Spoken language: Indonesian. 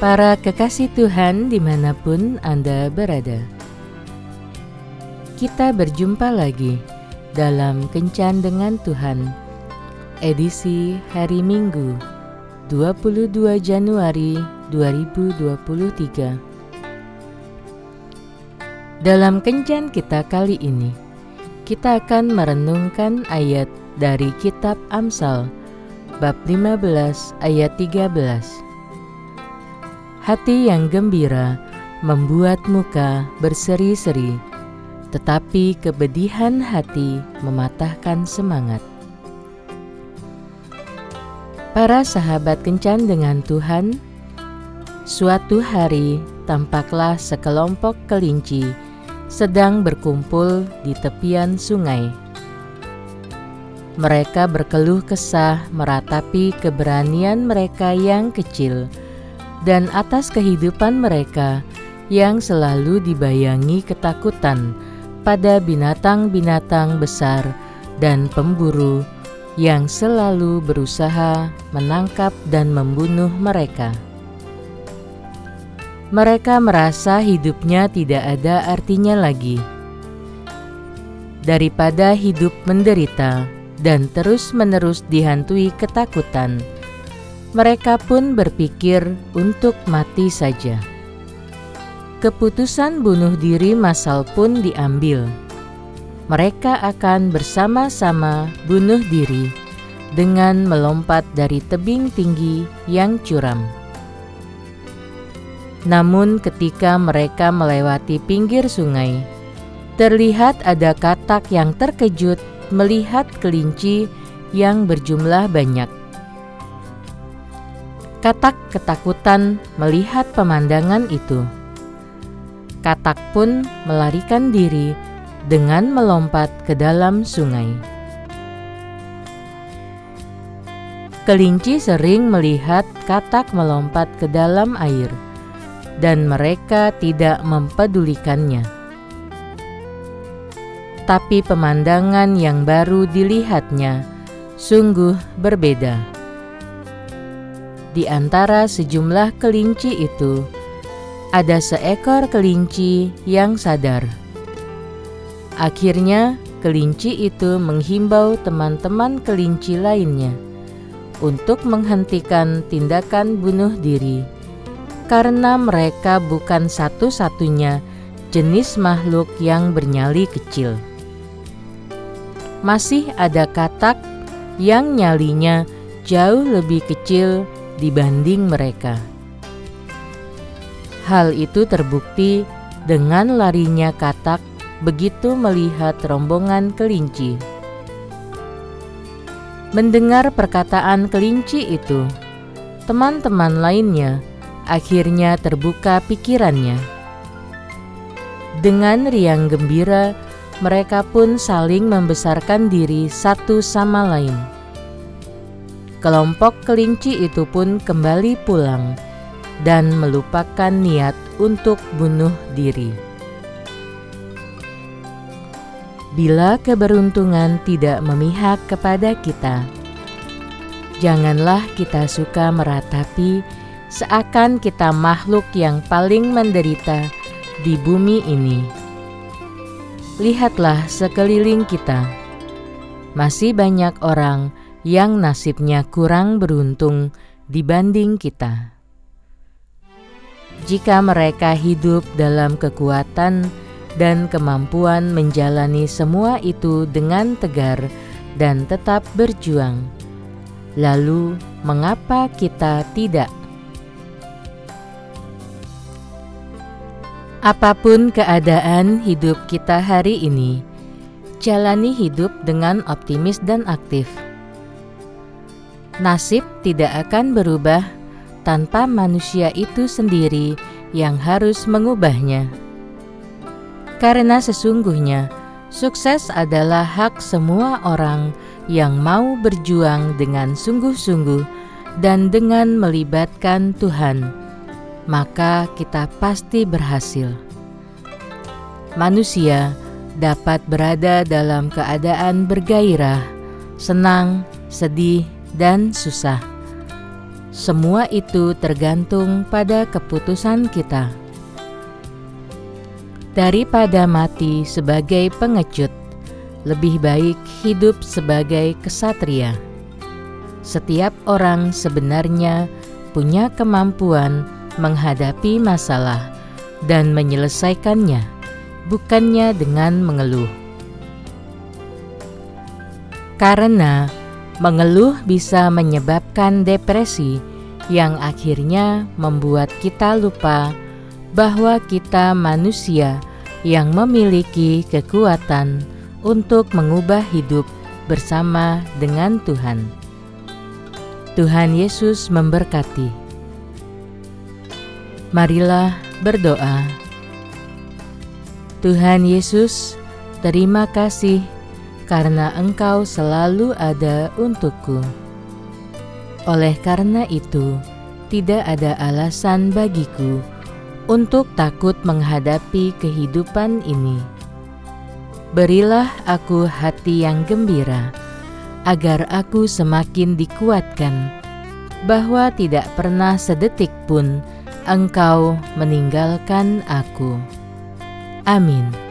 Para kekasih Tuhan di mana pun Anda berada. Kita berjumpa lagi dalam Kencan dengan Tuhan Edisi hari Minggu 22 Januari 2023 Dalam Kencan kita kali ini Kita akan merenungkan ayat dari kitab Amsal Bab 15 ayat 13 Hati yang gembira membuat muka berseri-seri, tetapi kebedihan hati mematahkan semangat. Para sahabat kencan dengan Tuhan, suatu hari tampaklah sekelompok kelinci sedang berkumpul di tepian sungai. Mereka berkeluh kesah meratapi keberanian mereka yang kecil dan atas kehidupan mereka yang selalu dibayangi ketakutan pada binatang-binatang besar dan pemburu yang selalu berusaha menangkap dan membunuh mereka. Mereka merasa hidupnya tidak ada artinya lagi. Daripada hidup menderita dan terus-menerus dihantui ketakutan, mereka pun berpikir untuk mati saja. Keputusan bunuh diri masal pun diambil. Mereka akan bersama-sama bunuh diri dengan melompat dari tebing tinggi yang curam. Namun, ketika mereka melewati pinggir sungai, terlihat ada katak yang terkejut melihat kelinci yang berjumlah banyak Katak ketakutan melihat pemandangan itu. Katak pun melarikan diri dengan melompat ke dalam sungai. Kelinci sering melihat katak melompat ke dalam air, dan mereka tidak mempedulikannya. Tapi pemandangan yang baru dilihatnya sungguh berbeda di antara sejumlah kelinci itu, ada seekor kelinci yang sadar. Akhirnya, kelinci itu menghimbau teman-teman kelinci lainnya untuk menghentikan tindakan bunuh diri, karena mereka bukan satu-satunya jenis makhluk yang bernyali kecil. Masih ada katak yang nyalinya jauh lebih kecil dibanding mereka. Hal itu terbukti dengan larinya katak begitu melihat rombongan kelinci. Mendengar perkataan kelinci itu, teman-teman lainnya akhirnya terbuka pikirannya. Dengan riang gembira, mereka pun saling membesarkan diri satu sama lain Kelompok kelinci itu pun kembali pulang dan melupakan niat untuk bunuh diri. Bila keberuntungan tidak memihak kepada kita, janganlah kita suka meratapi seakan kita makhluk yang paling menderita di bumi ini. Lihatlah sekeliling kita, masih banyak orang yang nasibnya kurang beruntung dibanding kita. Jika mereka hidup dalam kekuatan dan kemampuan menjalani semua itu dengan tegar dan tetap berjuang, lalu mengapa kita tidak? Apa pun keadaan hidup kita hari ini, jalani hidup dengan optimis dan aktif Nasib tidak akan berubah tanpa manusia itu sendiri yang harus mengubahnya. Karena sesungguhnya sukses adalah hak semua orang yang mau berjuang dengan sungguh-sungguh dan dengan melibatkan Tuhan, maka kita pasti berhasil. Manusia dapat berada dalam keadaan bergairah, senang, sedih, dan susah. Semua itu tergantung pada keputusan kita. Daripada mati sebagai pengecut, lebih baik hidup sebagai kesatria. Setiap orang sebenarnya punya kemampuan menghadapi masalah dan menyelesaikannya, bukannya dengan mengeluh. Karena mengeluh bisa menyebabkan depresi yang akhirnya membuat kita lupa bahwa kita manusia yang memiliki kekuatan untuk mengubah hidup bersama dengan Tuhan. Tuhan Yesus memberkati. Marilah berdoa. Tuhan Yesus, terima kasih karena Engkau selalu ada untukku. Oleh karena itu, tidak ada alasan bagiku untuk takut menghadapi kehidupan ini. Berilah aku hati yang gembira, agar aku semakin dikuatkan, bahwa tidak pernah sedetik pun Engkau meninggalkan aku. Amin.